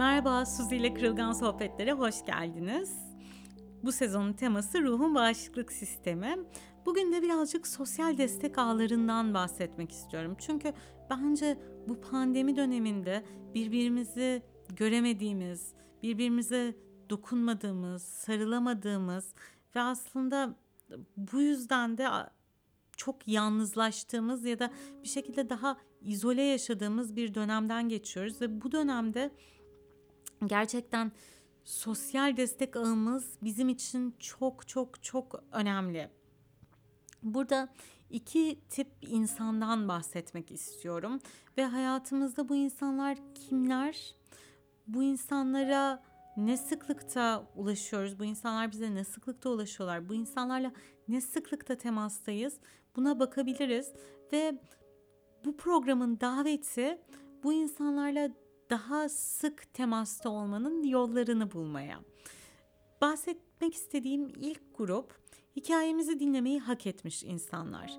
Merhaba, Suzi ile Kırılgan Sohbetlere hoş geldiniz. Bu sezonun teması ruhun bağışıklık sistemi. Bugün de birazcık sosyal destek ağlarından bahsetmek istiyorum. Çünkü bence bu pandemi döneminde birbirimizi göremediğimiz, birbirimize dokunmadığımız, sarılamadığımız ve aslında bu yüzden de çok yalnızlaştığımız ya da bir şekilde daha izole yaşadığımız bir dönemden geçiyoruz ve bu dönemde gerçekten sosyal destek ağımız bizim için çok çok çok önemli. Burada iki tip insandan bahsetmek istiyorum ve hayatımızda bu insanlar kimler? Bu insanlara ne sıklıkta ulaşıyoruz? Bu insanlar bize ne sıklıkta ulaşıyorlar? Bu insanlarla ne sıklıkta temastayız? Buna bakabiliriz ve bu programın daveti bu insanlarla daha sık temasta olmanın yollarını bulmaya. Bahsetmek istediğim ilk grup hikayemizi dinlemeyi hak etmiş insanlar.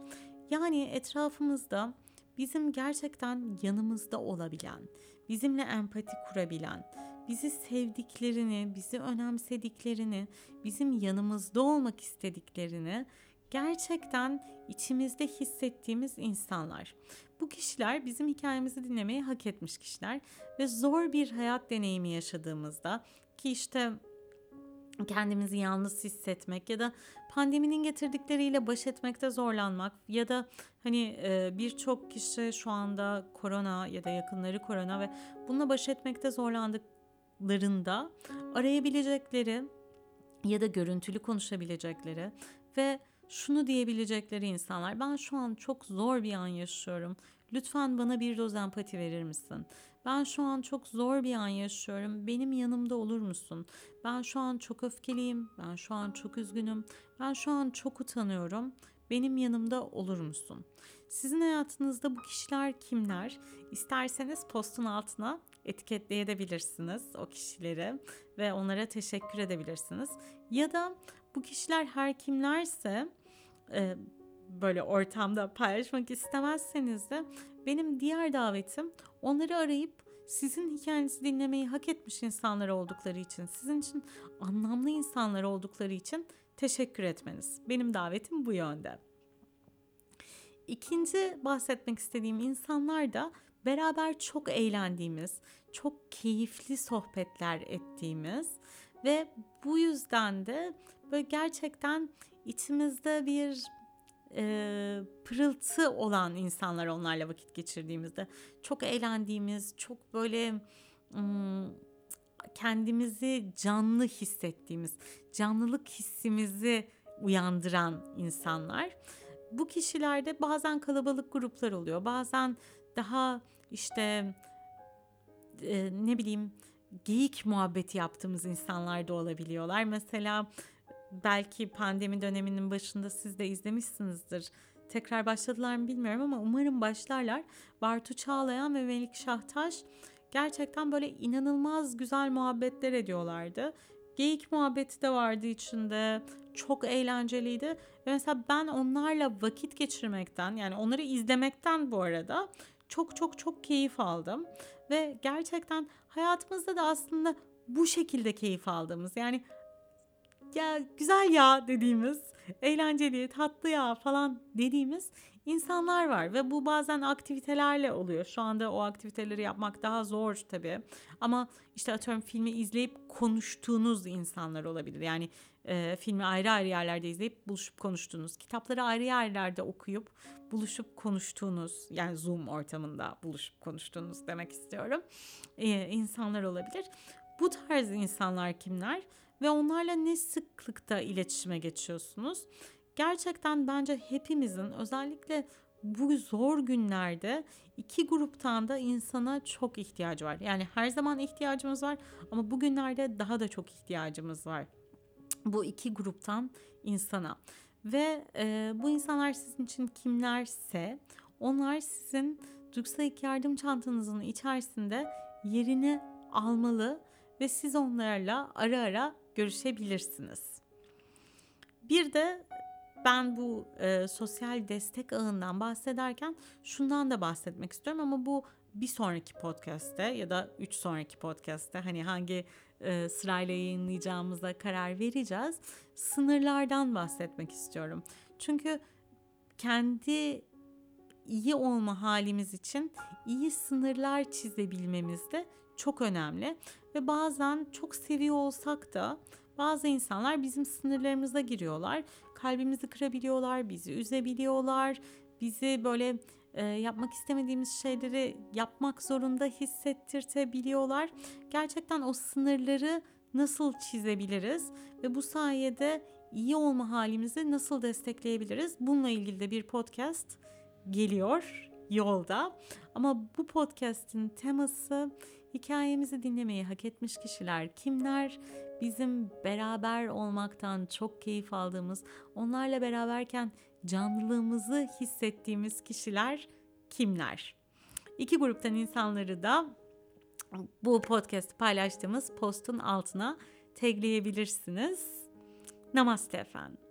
Yani etrafımızda bizim gerçekten yanımızda olabilen, bizimle empati kurabilen, bizi sevdiklerini, bizi önemsediklerini, bizim yanımızda olmak istediklerini gerçekten içimizde hissettiğimiz insanlar. Bu kişiler bizim hikayemizi dinlemeyi hak etmiş kişiler ve zor bir hayat deneyimi yaşadığımızda ki işte kendimizi yalnız hissetmek ya da pandeminin getirdikleriyle baş etmekte zorlanmak ya da hani e, birçok kişi şu anda korona ya da yakınları korona ve bununla baş etmekte zorlandıklarında arayabilecekleri ya da görüntülü konuşabilecekleri ve şunu diyebilecekleri insanlar. Ben şu an çok zor bir an yaşıyorum. Lütfen bana bir doz empati verir misin? Ben şu an çok zor bir an yaşıyorum. Benim yanımda olur musun? Ben şu an çok öfkeliyim. Ben şu an çok üzgünüm. Ben şu an çok utanıyorum. Benim yanımda olur musun? Sizin hayatınızda bu kişiler kimler? İsterseniz postun altına etiketleyebilirsiniz o kişileri ve onlara teşekkür edebilirsiniz. Ya da bu kişiler her kimlerse e, böyle ortamda paylaşmak istemezseniz de benim diğer davetim onları arayıp sizin hikayenizi dinlemeyi hak etmiş insanlar oldukları için, sizin için anlamlı insanlar oldukları için teşekkür etmeniz. Benim davetim bu yönde. İkinci bahsetmek istediğim insanlar da beraber çok eğlendiğimiz, çok keyifli sohbetler ettiğimiz ve bu yüzden de böyle gerçekten içimizde bir e, pırıltı olan insanlar onlarla vakit geçirdiğimizde çok eğlendiğimiz, çok böyle kendimizi canlı hissettiğimiz, canlılık hissimizi uyandıran insanlar. Bu kişilerde bazen kalabalık gruplar oluyor, bazen daha işte e, ne bileyim geyik muhabbeti yaptığımız insanlar da olabiliyorlar. Mesela belki pandemi döneminin başında siz de izlemişsinizdir. Tekrar başladılar mı bilmiyorum ama umarım başlarlar. Bartu Çağlayan ve Melik Şahtaş gerçekten böyle inanılmaz güzel muhabbetler ediyorlardı. Geyik muhabbeti de vardı içinde. Çok eğlenceliydi. Ve mesela ben onlarla vakit geçirmekten yani onları izlemekten bu arada çok çok çok keyif aldım. Ve gerçekten hayatımızda da aslında bu şekilde keyif aldığımız yani ya güzel ya dediğimiz, eğlenceli, tatlı ya falan dediğimiz insanlar var ve bu bazen aktivitelerle oluyor. Şu anda o aktiviteleri yapmak daha zor tabii. Ama işte atıyorum filmi izleyip konuştuğunuz insanlar olabilir. Yani e, filmi ayrı ayrı yerlerde izleyip buluşup konuştuğunuz, kitapları ayrı yerlerde okuyup buluşup konuştuğunuz, yani Zoom ortamında buluşup konuştuğunuz demek istiyorum. E, insanlar olabilir. Bu tarz insanlar kimler? Ve onlarla ne sıklıkta iletişime geçiyorsunuz? Gerçekten bence hepimizin özellikle bu zor günlerde iki gruptan da insana çok ihtiyacı var. Yani her zaman ihtiyacımız var ama bugünlerde daha da çok ihtiyacımız var. Bu iki gruptan insana. Ve e, bu insanlar sizin için kimlerse onlar sizin ilk yardım çantanızın içerisinde yerini almalı ve siz onlarla ara ara görüşebilirsiniz. Bir de ben bu e, sosyal destek ağından bahsederken şundan da bahsetmek istiyorum ama bu bir sonraki podcast'te ya da üç sonraki podcast'te hani hangi e, sırayla yayınlayacağımıza karar vereceğiz. Sınırlardan bahsetmek istiyorum. Çünkü kendi iyi olma halimiz için iyi sınırlar çizebilmemiz de çok önemli ve bazen çok seviyor olsak da bazı insanlar bizim sınırlarımıza giriyorlar. Kalbimizi kırabiliyorlar, bizi üzebiliyorlar, bizi böyle e, yapmak istemediğimiz şeyleri yapmak zorunda hissettirtebiliyorlar. Gerçekten o sınırları nasıl çizebiliriz ve bu sayede iyi olma halimizi nasıl destekleyebiliriz? Bununla ilgili de bir podcast geliyor yolda. Ama bu podcast'in teması hikayemizi dinlemeyi hak etmiş kişiler kimler? Bizim beraber olmaktan çok keyif aldığımız, onlarla beraberken canlılığımızı hissettiğimiz kişiler kimler? İki gruptan insanları da bu podcast paylaştığımız postun altına tagleyebilirsiniz. Namaste efendim.